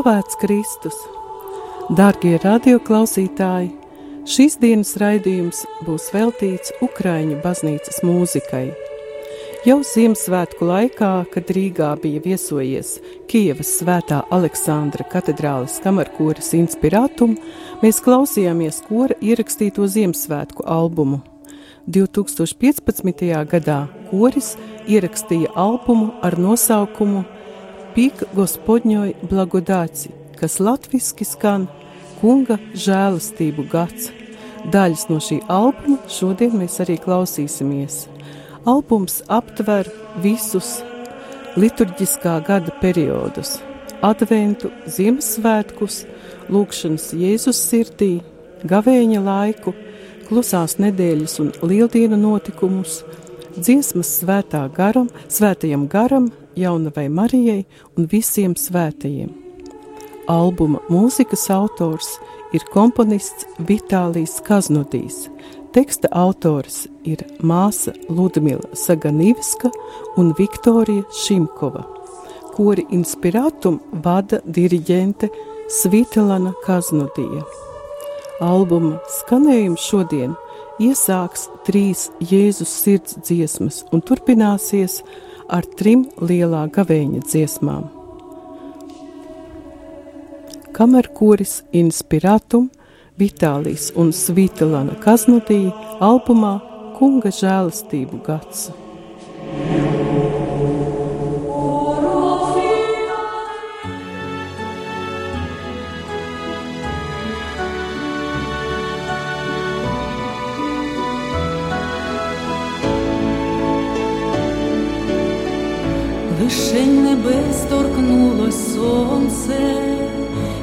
Slavēts Kristus! Darbie radioklausītāji! Šīs dienas raidījums būs veltīts Ukraiņu baznīcas mūzikai. Jau Ziemassvētku laikā, kad Rīgā bija viesojies Kievas svētā Aleksandra katedrāles kamerkoras inspirātum, mēs klausījāmies kora ierakstīto Ziemassvētku albumu. 2015. gadā koris ierakstīja albumu ar nosaukumu Pīk gospodņoj blagodāci, kas latviski skan Kunga žēlastību gads. Daļas no šī albuma šodien mēs arī klausīsimies. Albums aptver visus liturģiskā gada periodus - adventu, Ziemassvētkus, lūkšanas Jēzus sirdī, gavēņa laiku, klusās nedēļas un lieldienu notikumus, dziesmas svētā garam, svētajam garam, jaunavai Marijai un visiem svētajiem. Albuma mūzikas autors ir komponists Vitālijs Kaznodijs. Teksta autors ir māsa Ludmila Saganīviska un Viktorija Šimkova. Kori inspirātum vada diriģente Svitelana Kaznodija. Albuma skanējums šodien iesāks trīs Jēzus sirds dziesmas un turpināsies ar trim lielā gavēņa dziesmām. Kamerkoris Inspiratum, Vitālijas un Svītelana Kaznudī albumā Kunga žēlastību gads. Yeah. Сонце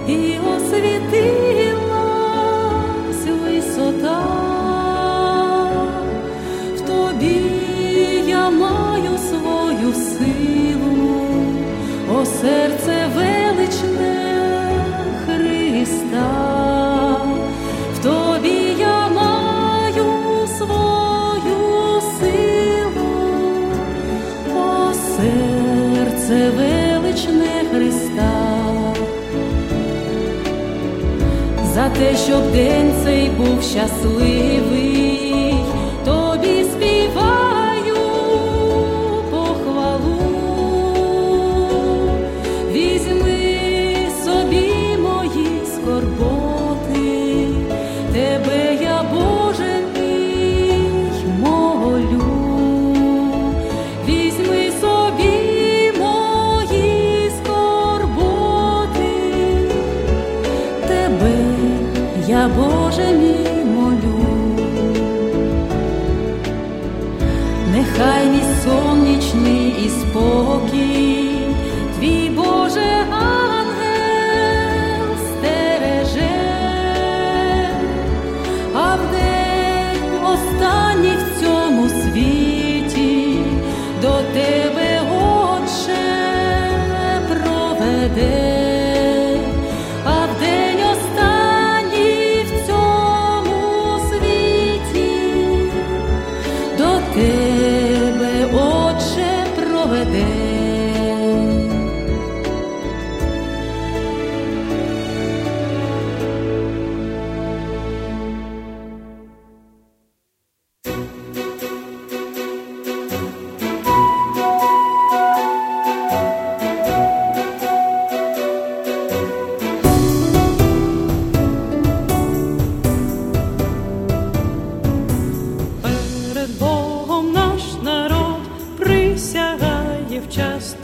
і освітилась висота, в тобі я маю свою силу, о серце величне Христа, в тобі те, щоб день цей був щасливий,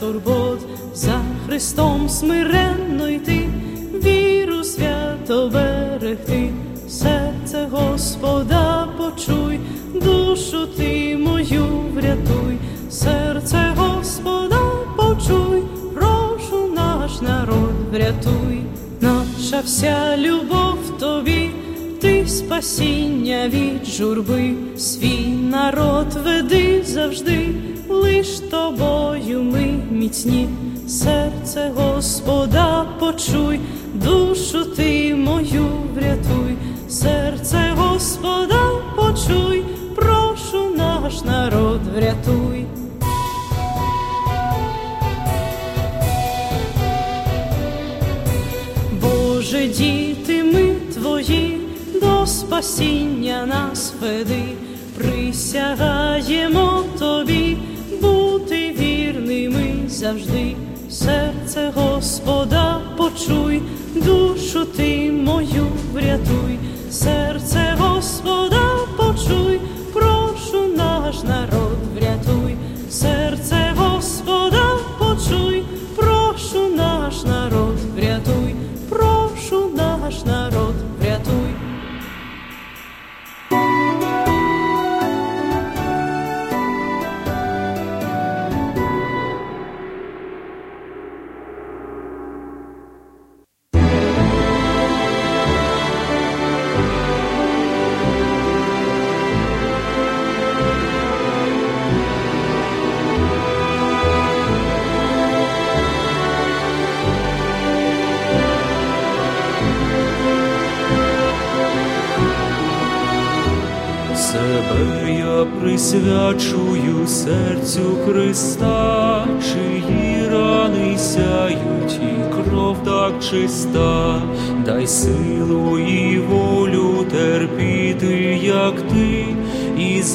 турбот за Христом смиренно йти, віру свято берегти, серце Господа почуй, душу ти мою врятуй, серце Господа почуй, прошу наш народ врятуй, наша вся любов тобі, ти спасіння від журби, свій народ веди завжди, лиш тобою ми міцні, серце Господа почуй, душу ти мою врятуй, серце Господа почуй, прошу наш народ врятуй. Боже, діти ми твої, до спасіння нас веди, присягаємо тобі, бути вірними завжди, серце Господа почуй, душу ти мою врятуй, серце Господа почуй,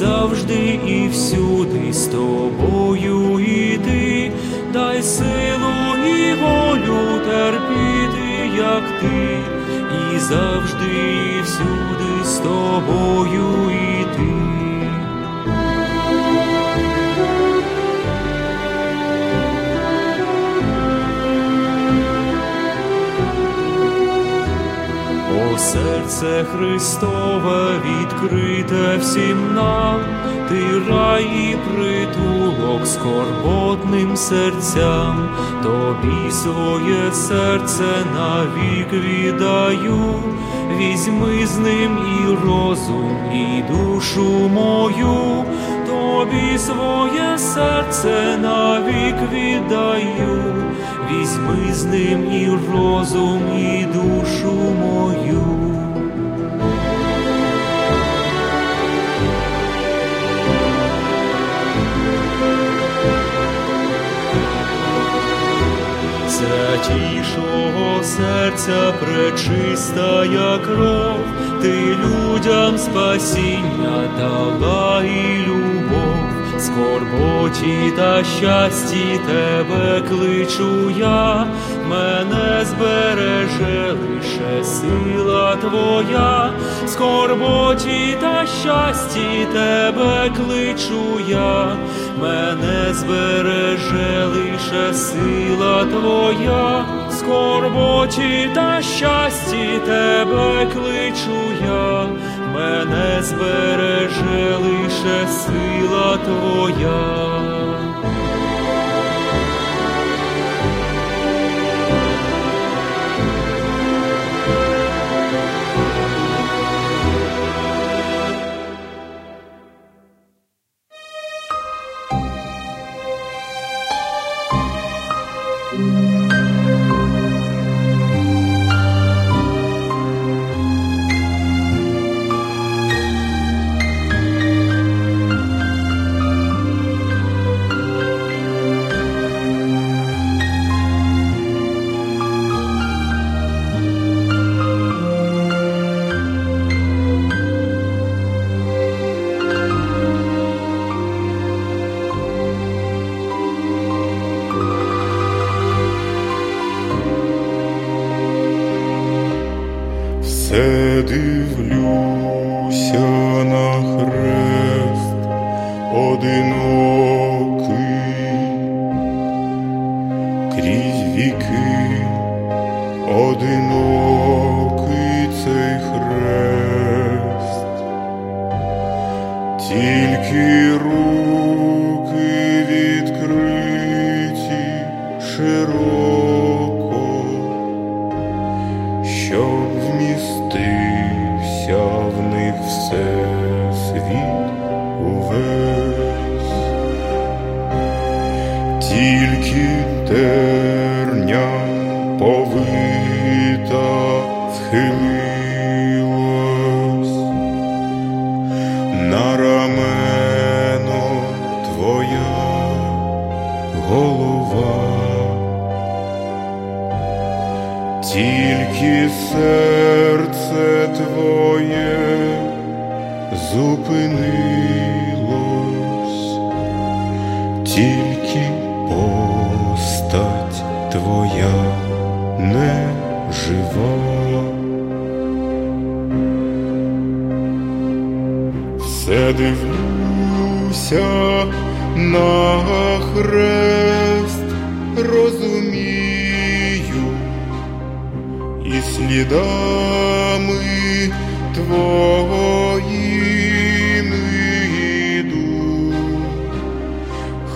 завжди, і всюди серце Христове відкрите всім нам, ти рай і притулок скорботним серцям, тобі своє серце навік віддаю, візьми з ним і розум, і душу мою, тобі своє серце навік віддаю, візьми з ним і розум, і душу серця пречистая кров, ти людям спасіння дала і любов, скорботі та щасті тебе кличу я, мене збереже лише сила твоя, скорботі та щасті тебе кличу я, мене збереже лише сила твоя, скорботі та щасті тебе кличу я, мене збереже лише сила твоя. Yürüdüğüm і слідами твоїми йду.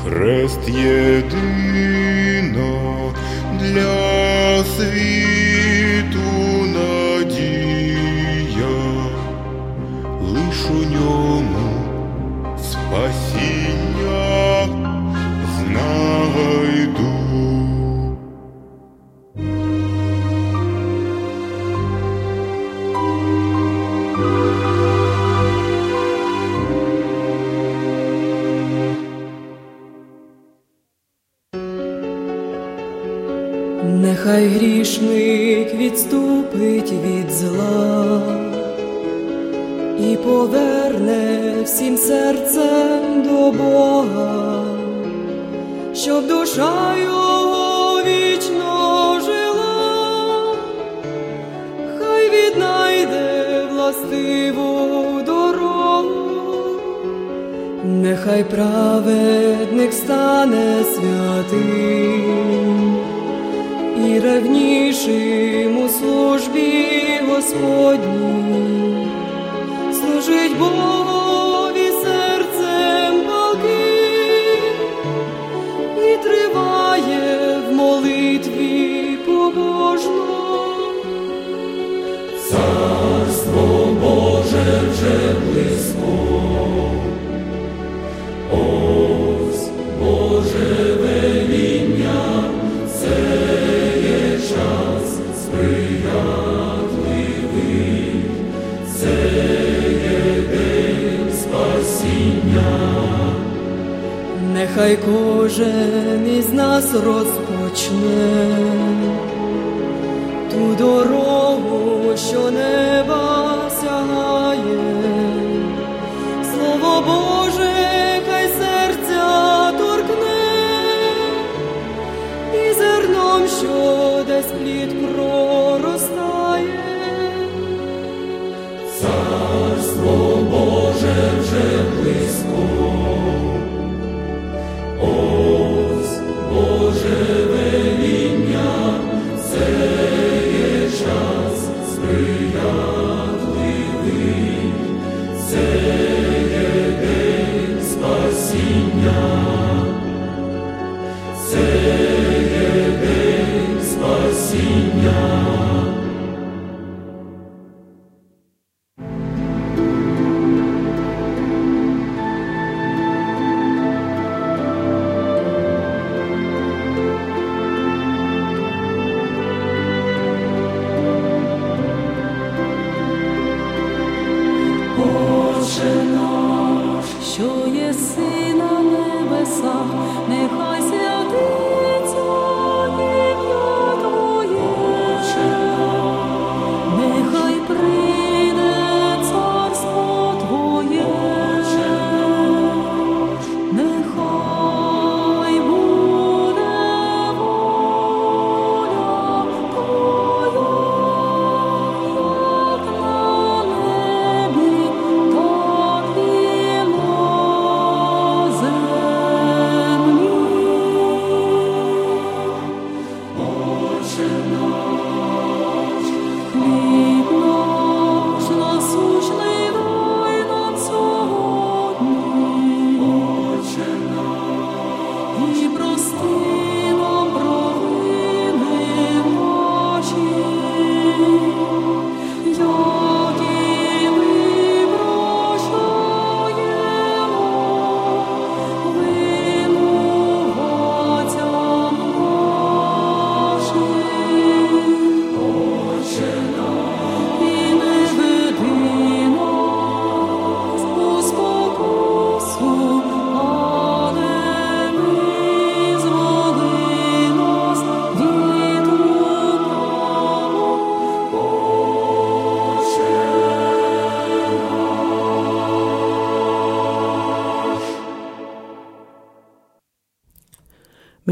Хрест єдина для світу надія лиш у ньому спасіння знайду. Відступить від зла і поверне всім серцем до Бога, щоб душа його вічно жила, хай віднайде властиву дорогу, нехай праведник стане святим і ревнішим у службі Господній, служить Богові серцем палким і триває в молитві побожно. Нехай кожен із нас розпочне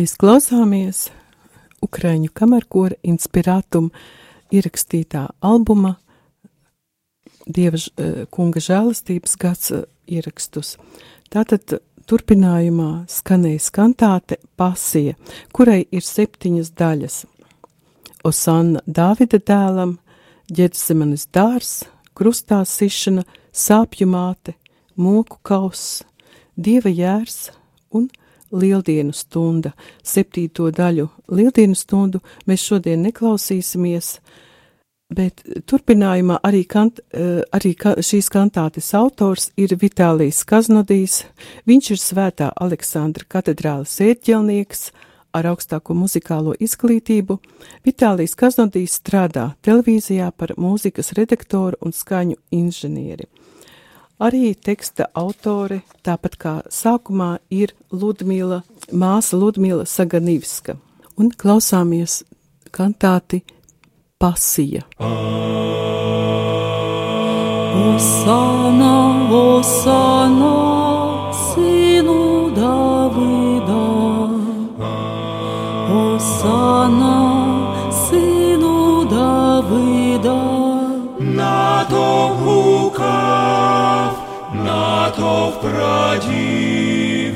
Mēs klausāmies Ukraiņu kamerkora inspirātum ierakstītā albuma Dieva eh, kunga žēlastības gads eh, ierakstus. Tātad turpinājumā skanēja kantāte Pasija, kurai ir septiņas daļas. Osanna Dāvida dēlam, ģedsemanis dārs, krustā sišana, sāpju māte, moku kauss, dieva jērs un lieldienu stunda. Septīto daļu lieldienu stundu mēs šodien neklausīsimies, bet turpinājumā arī, kant, eh, arī ka, šīs kantātes autors ir Vitālijs Kaznodijs. Viņš ir svētā Aleksandra katedrāles ērģelnieks ar augstāko muzikālo izglītību. Vitālijs Kaznodijs strādā televīzijā par mūzikas redaktoru un skaņu inženieri. Arī teksta autore, tāpat kā sākumā, ir Ludmila, māsa Ludmila Saganivska. Un klausāmies kantāti Pasija. Osana, osana, sinu Davida, osana. Натовп прадів,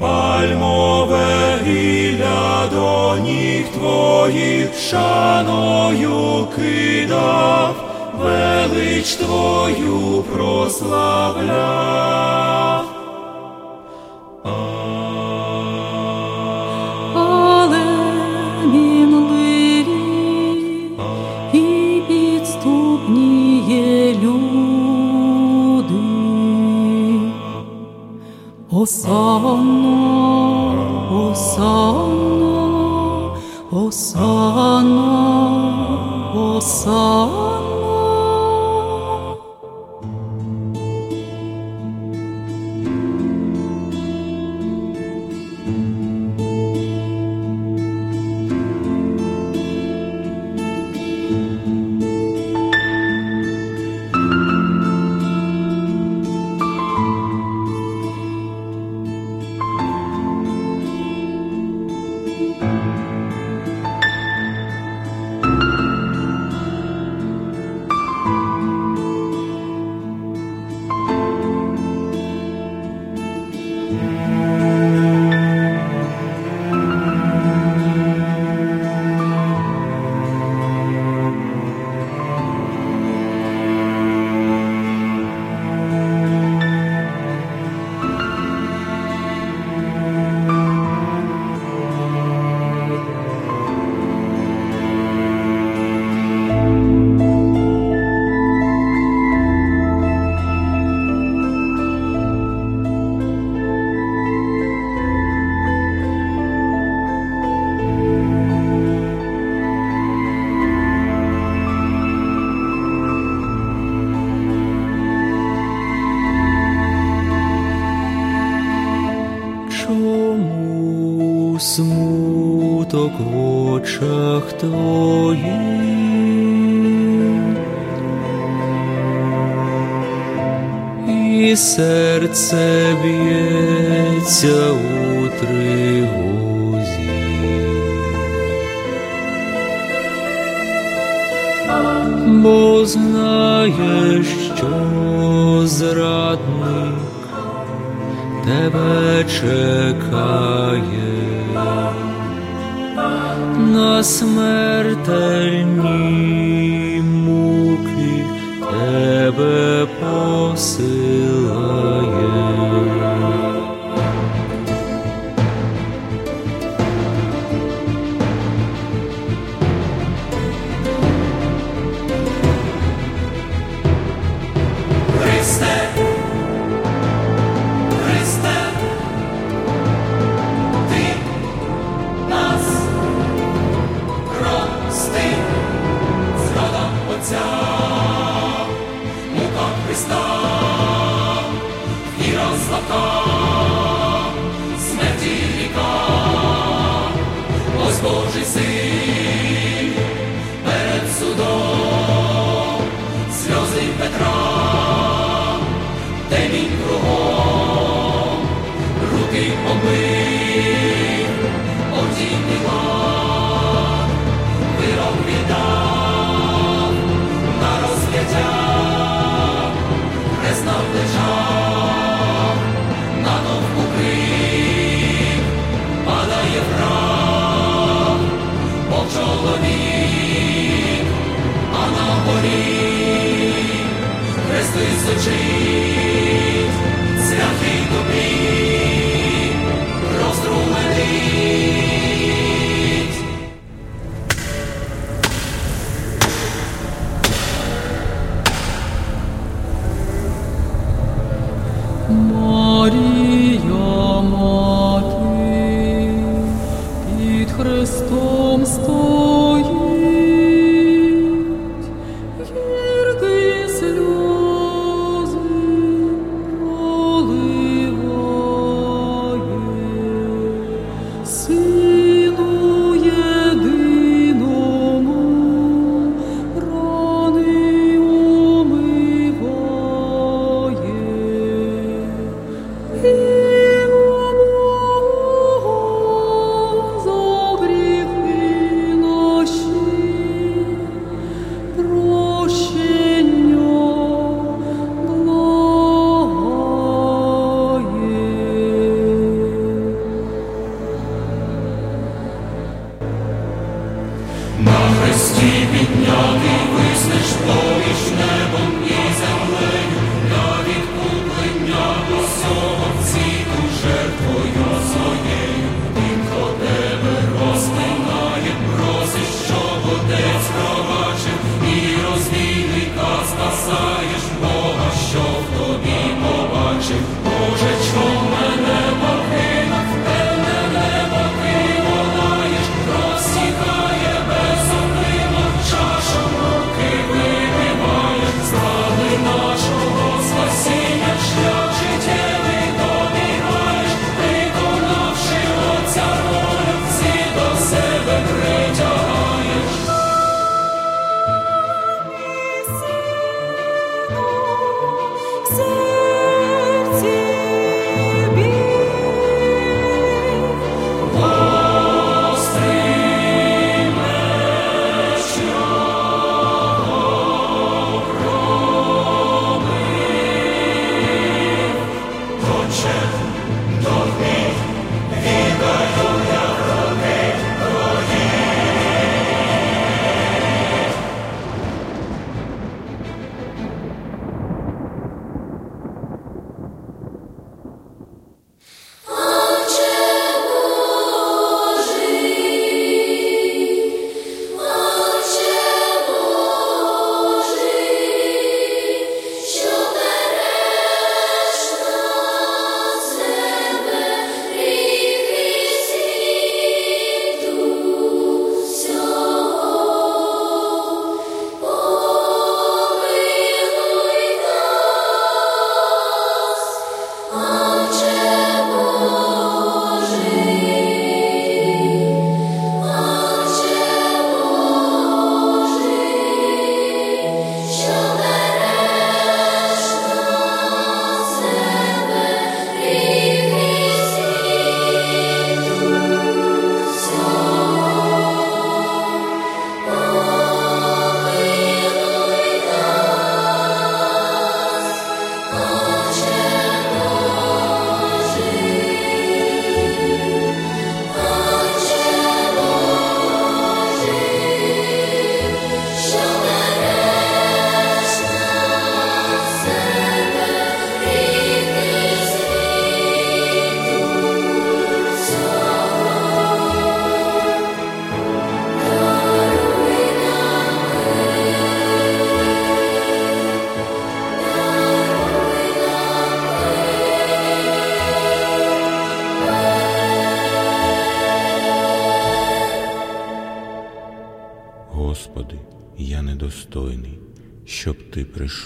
пальмове гілля до ніг твоїх шаною кидав, велич твою прославляв. Смуток в очах твоїх? І серце б'ється у тривозі. Бо знаєш, що зрадник тебе чекає на смертельні муки тебе посилає.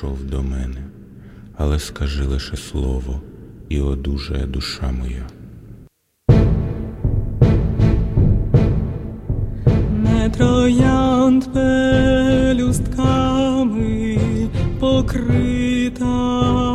Прийшов до мене, але скажи лише слово, і одужає душа моя. Не троянд пелюстками покрита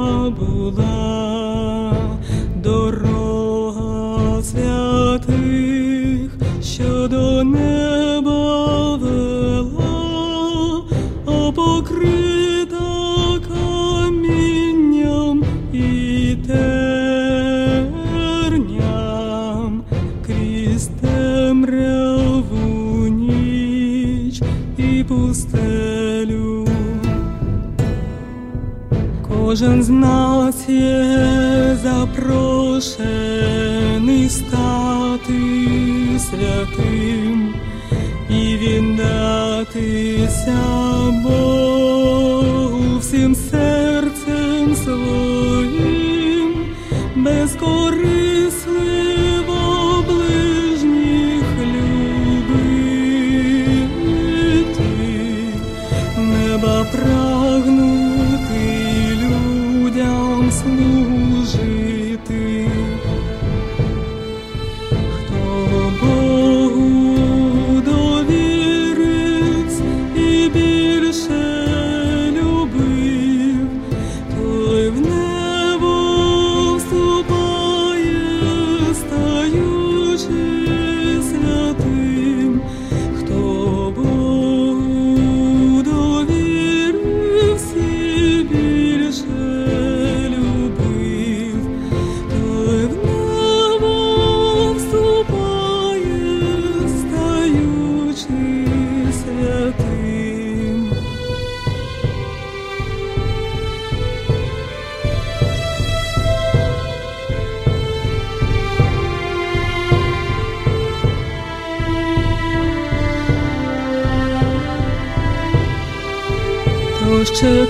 Кожен з нас є запрошений стати святим і віддатися 这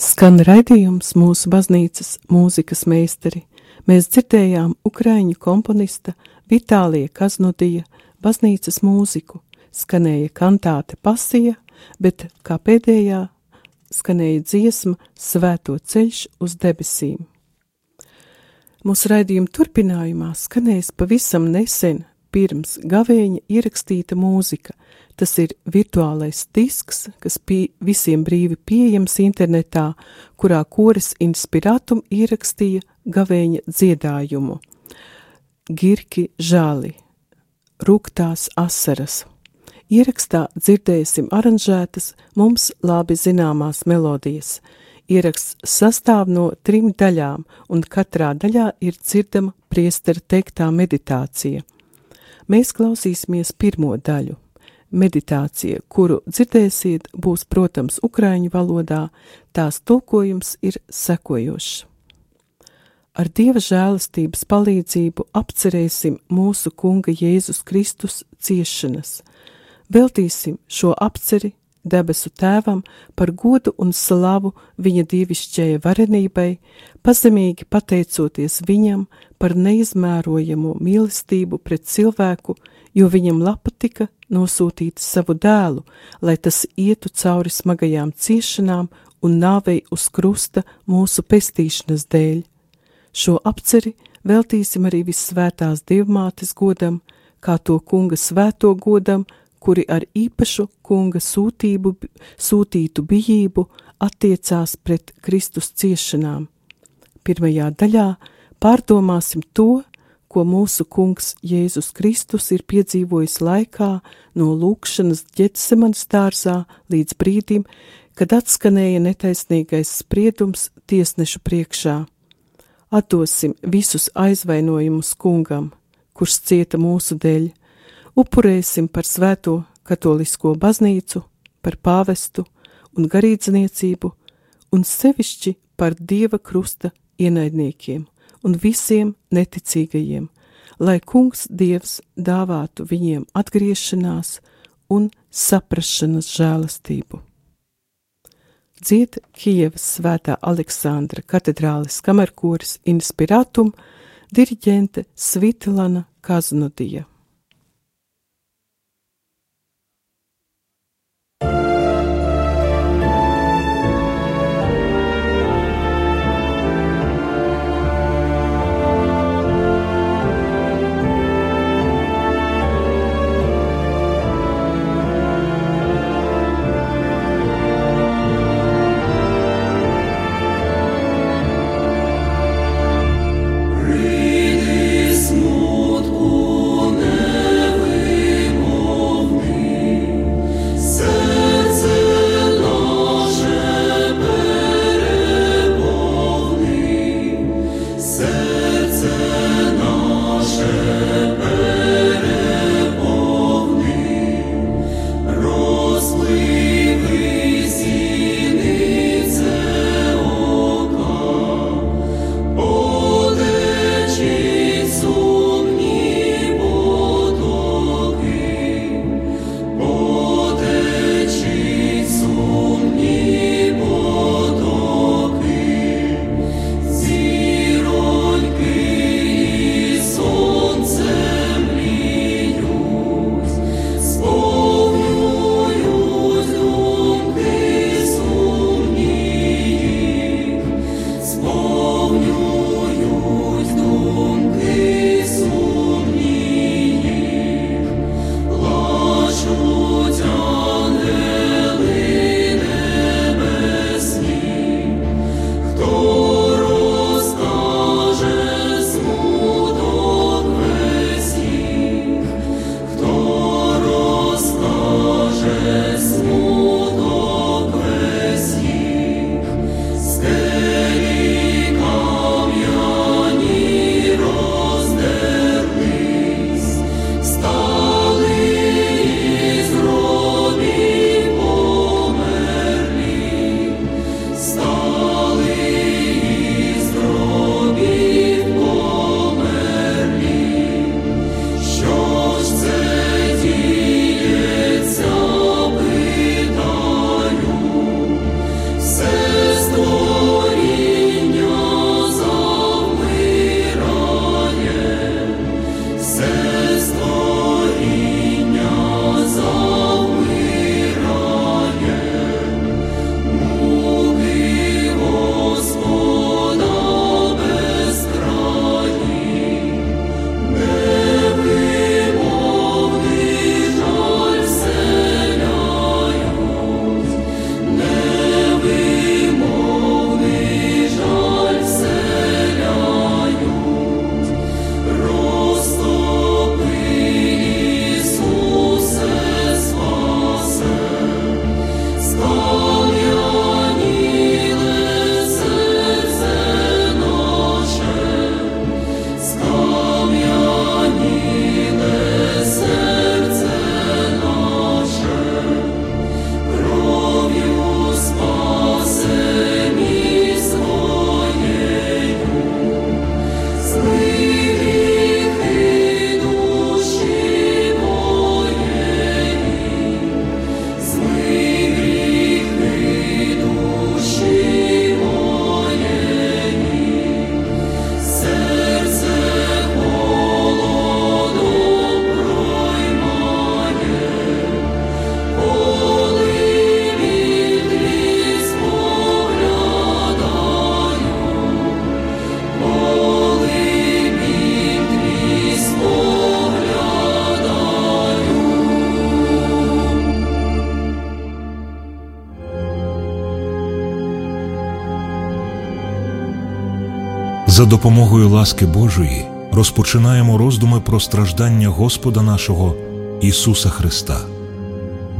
Skan raidījums mūsu baznīcas mūzikas meistari. Mēs dzirdējām ukraiņu komponista Vitālija Kaznudija baznīcas mūziku. Skanēja kantāte pasija, bet kā pēdējā skanēja dziesma Svēto ceļš uz debesīm. Mūsu raidījuma turpinājumā skanēs pavisam nesen pirms gavēņa ierakstīta mūzika. Tas ir virtuālais disks, kas pie, visiem brīvi pieejams internetā, kurā koris Inspiratum ierakstīja gavēņa dziedājumu. Girki žāli, rūktās asaras. Ierakstā dzirdēsim aranžētas mums labi zināmās melodijas. Ieraksts sastāv no trim daļām, un katrā daļā ir dzirdama priestera teiktā meditācija. Mēs klausīsimies pirmo daļu. Meditācija, kuru dzirdēsiet, būs, protams, ukraiņu valodā, tās tulkojums ir sekojošs. Ar Dieva žēlastības palīdzību apcerēsim mūsu Kunga Jēzus Kristus ciešanas, veltīsim šo apceri debesu tēvam par godu un slavu viņa dievišķajai varenībai, pazemīgi pateicoties viņam par neizmērojamo mīlestību pret cilvēku, jo viņam patika nosūtīt savu dēlu, lai tas ietu cauri smagajām ciešanām un nāvei uz krusta mūsu pestīšanas dēļ. Šo apceri veltīsim arī visvētās dievmātes godam, kā to kunga svēto godam, kuri ar īpašu kunga sūtību, sūtītu bijību attiecās pret Kristus ciešanām. Pirmajā daļā pārdomāsim to, ko mūsu kungs Jēzus Kristus ir piedzīvojis laikā no lūkšanas ģetsemanas dārzā līdz brīdim, kad atskanēja netaisnīgais spriedums tiesnešu priekšā. Atdosim visus aizvainojumus kungam, kurš cieta mūsu dēļ, upurēsim par svēto katolisko baznīcu, par pāvestu un garīdzniecību, un sevišķi par dieva krusta ienaidniekiem un visiem neticīgajiem, lai kungs dievs dāvātu viņiem atgriešanās un saprašanas žēlastību. Dzied Kievas svētā Aleksandra katedrāles kamerkoris Inspiratum, diriģente Svitlana Kaznudija. Допомогою ласки Божої розпочинаємо роздуми про страждання Господа нашого Ісуса Христа.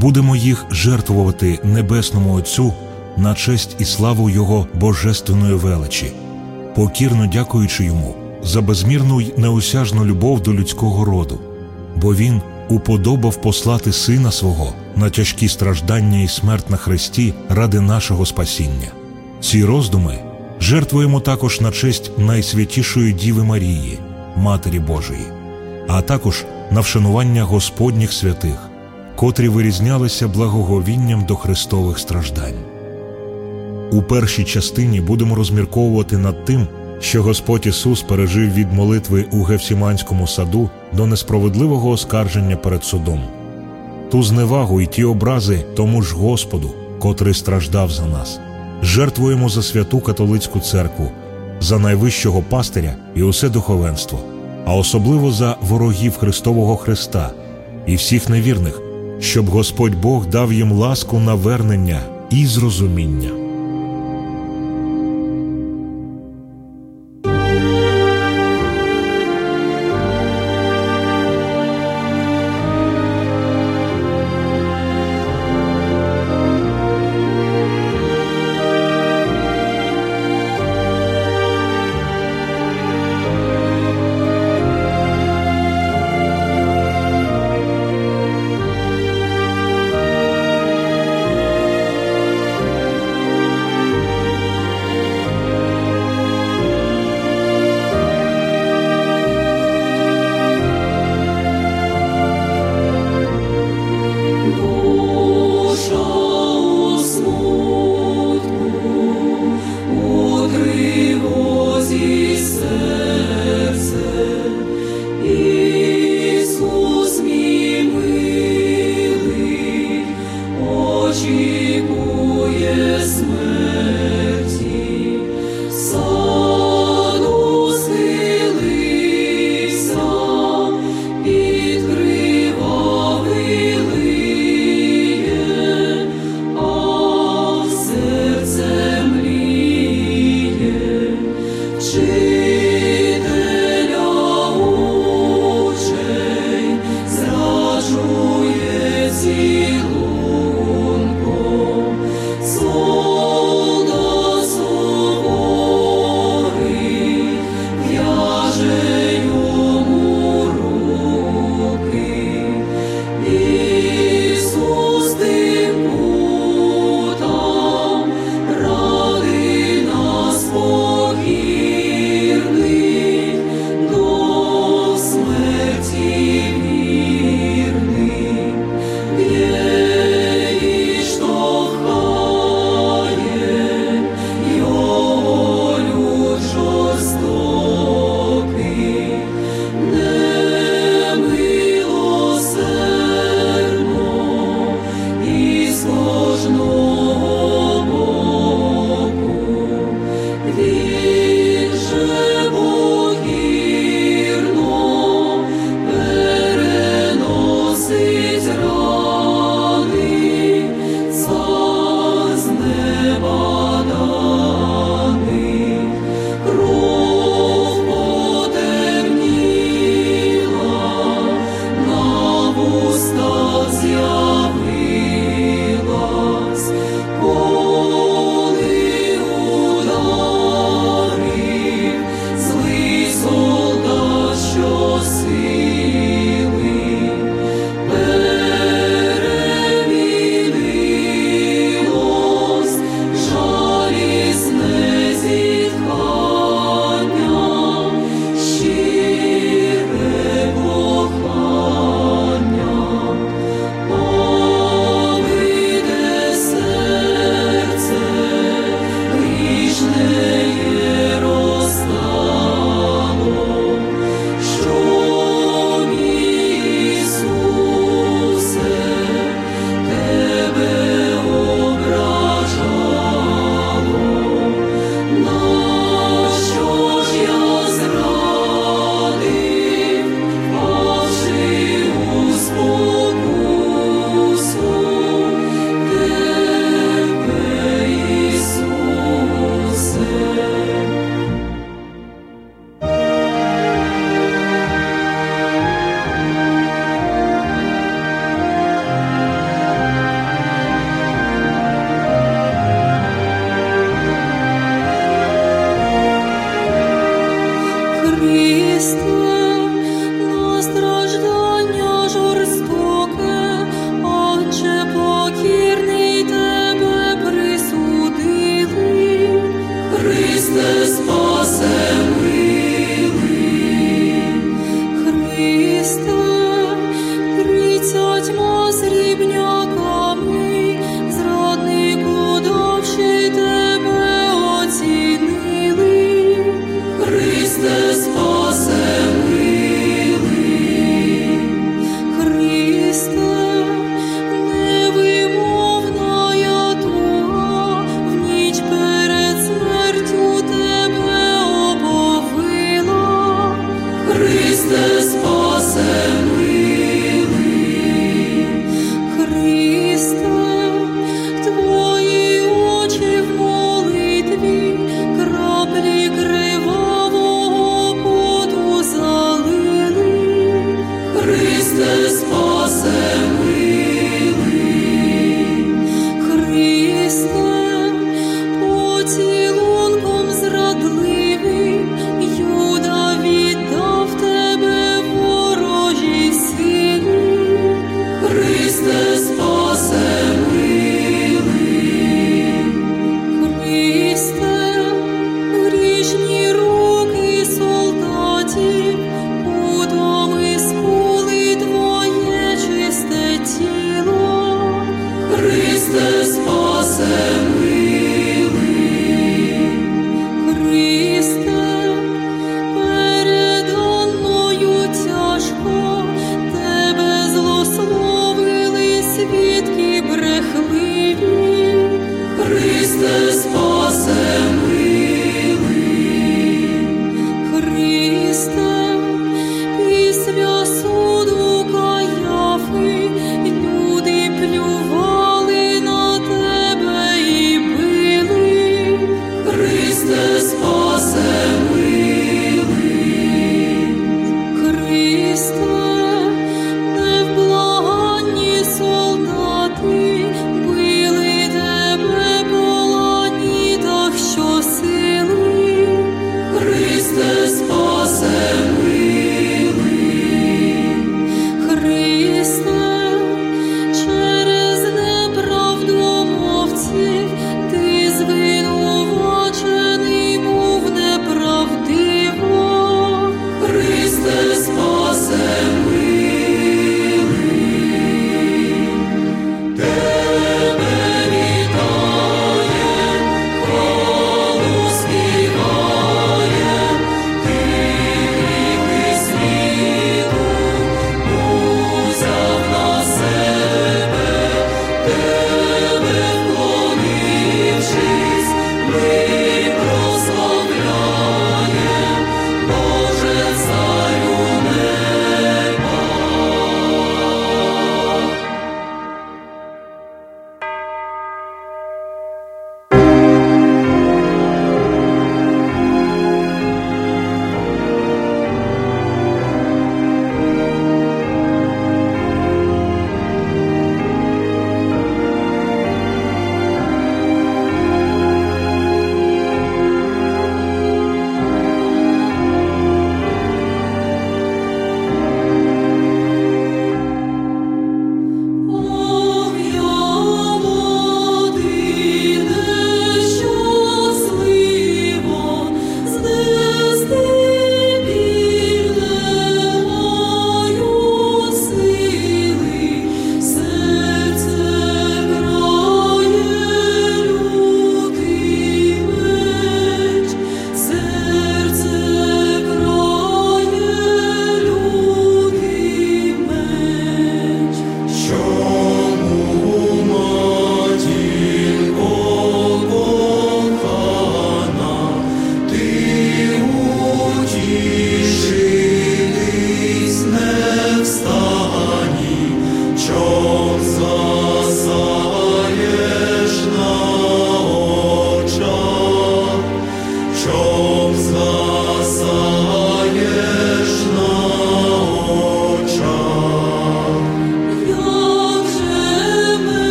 Будемо їх жертвувати Небесному Отцю на честь і славу Його божественної величі, покірно дякуючи Йому за безмірну й неосяжну любов до людського роду, бо Він уподобав послати Сина свого на тяжкі страждання і смерть на Христі ради нашого спасіння. Ці роздуми жертвуємо також на честь найсвятішої Діви Марії, Матері Божої, а також на вшанування Господніх святих, котрі вирізнялися благоговінням до Христових страждань. У першій частині будемо розмірковувати над тим, що Господь Ісус пережив від молитви у Гефсіманському саду до несправедливого оскарження перед судом. Ту зневагу і ті образи тому ж Господу, котрий страждав за нас. Жертвуємо за святу католицьку церкву, за найвищого пастиря і усе духовенство, а особливо за ворогів Христового Христа і всіх невірних, щоб Господь Бог дав їм ласку на вернення і зрозуміння.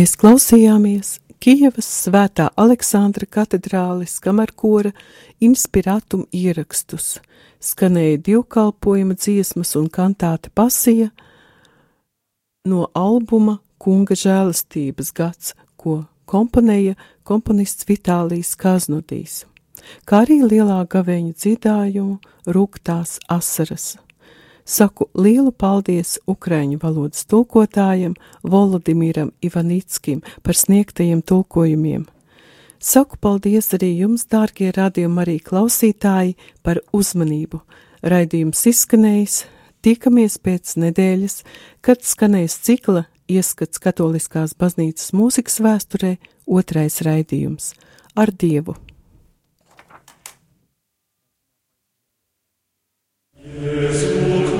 Mēs klausījāmies Kijavas svētā Aleksandra katedrālis kamerkora inspiratum ierakstus, skanēja divkalpojuma dziesmas un kantāta pasija no albuma Kunga žēlastības gads, ko komponēja komponists Vitālijs Kaznodīs, kā arī lielā gaveņa dziedājumu Rūktās asaras. Saku lielu paldies ukraiņu valodas tulkotājam Volodimiram Ivanickim par sniegtajiem tulkojumiem. Saku paldies arī jums, dārgie radījumi arī klausītāji, par uzmanību. Raidījums izskanējis, tikamies pēc nedēļas, kad skanēs cikla ieskats katoliskās baznīcas mūzikas vēsturē otrais raidījums - ar Dievu! Jēzus.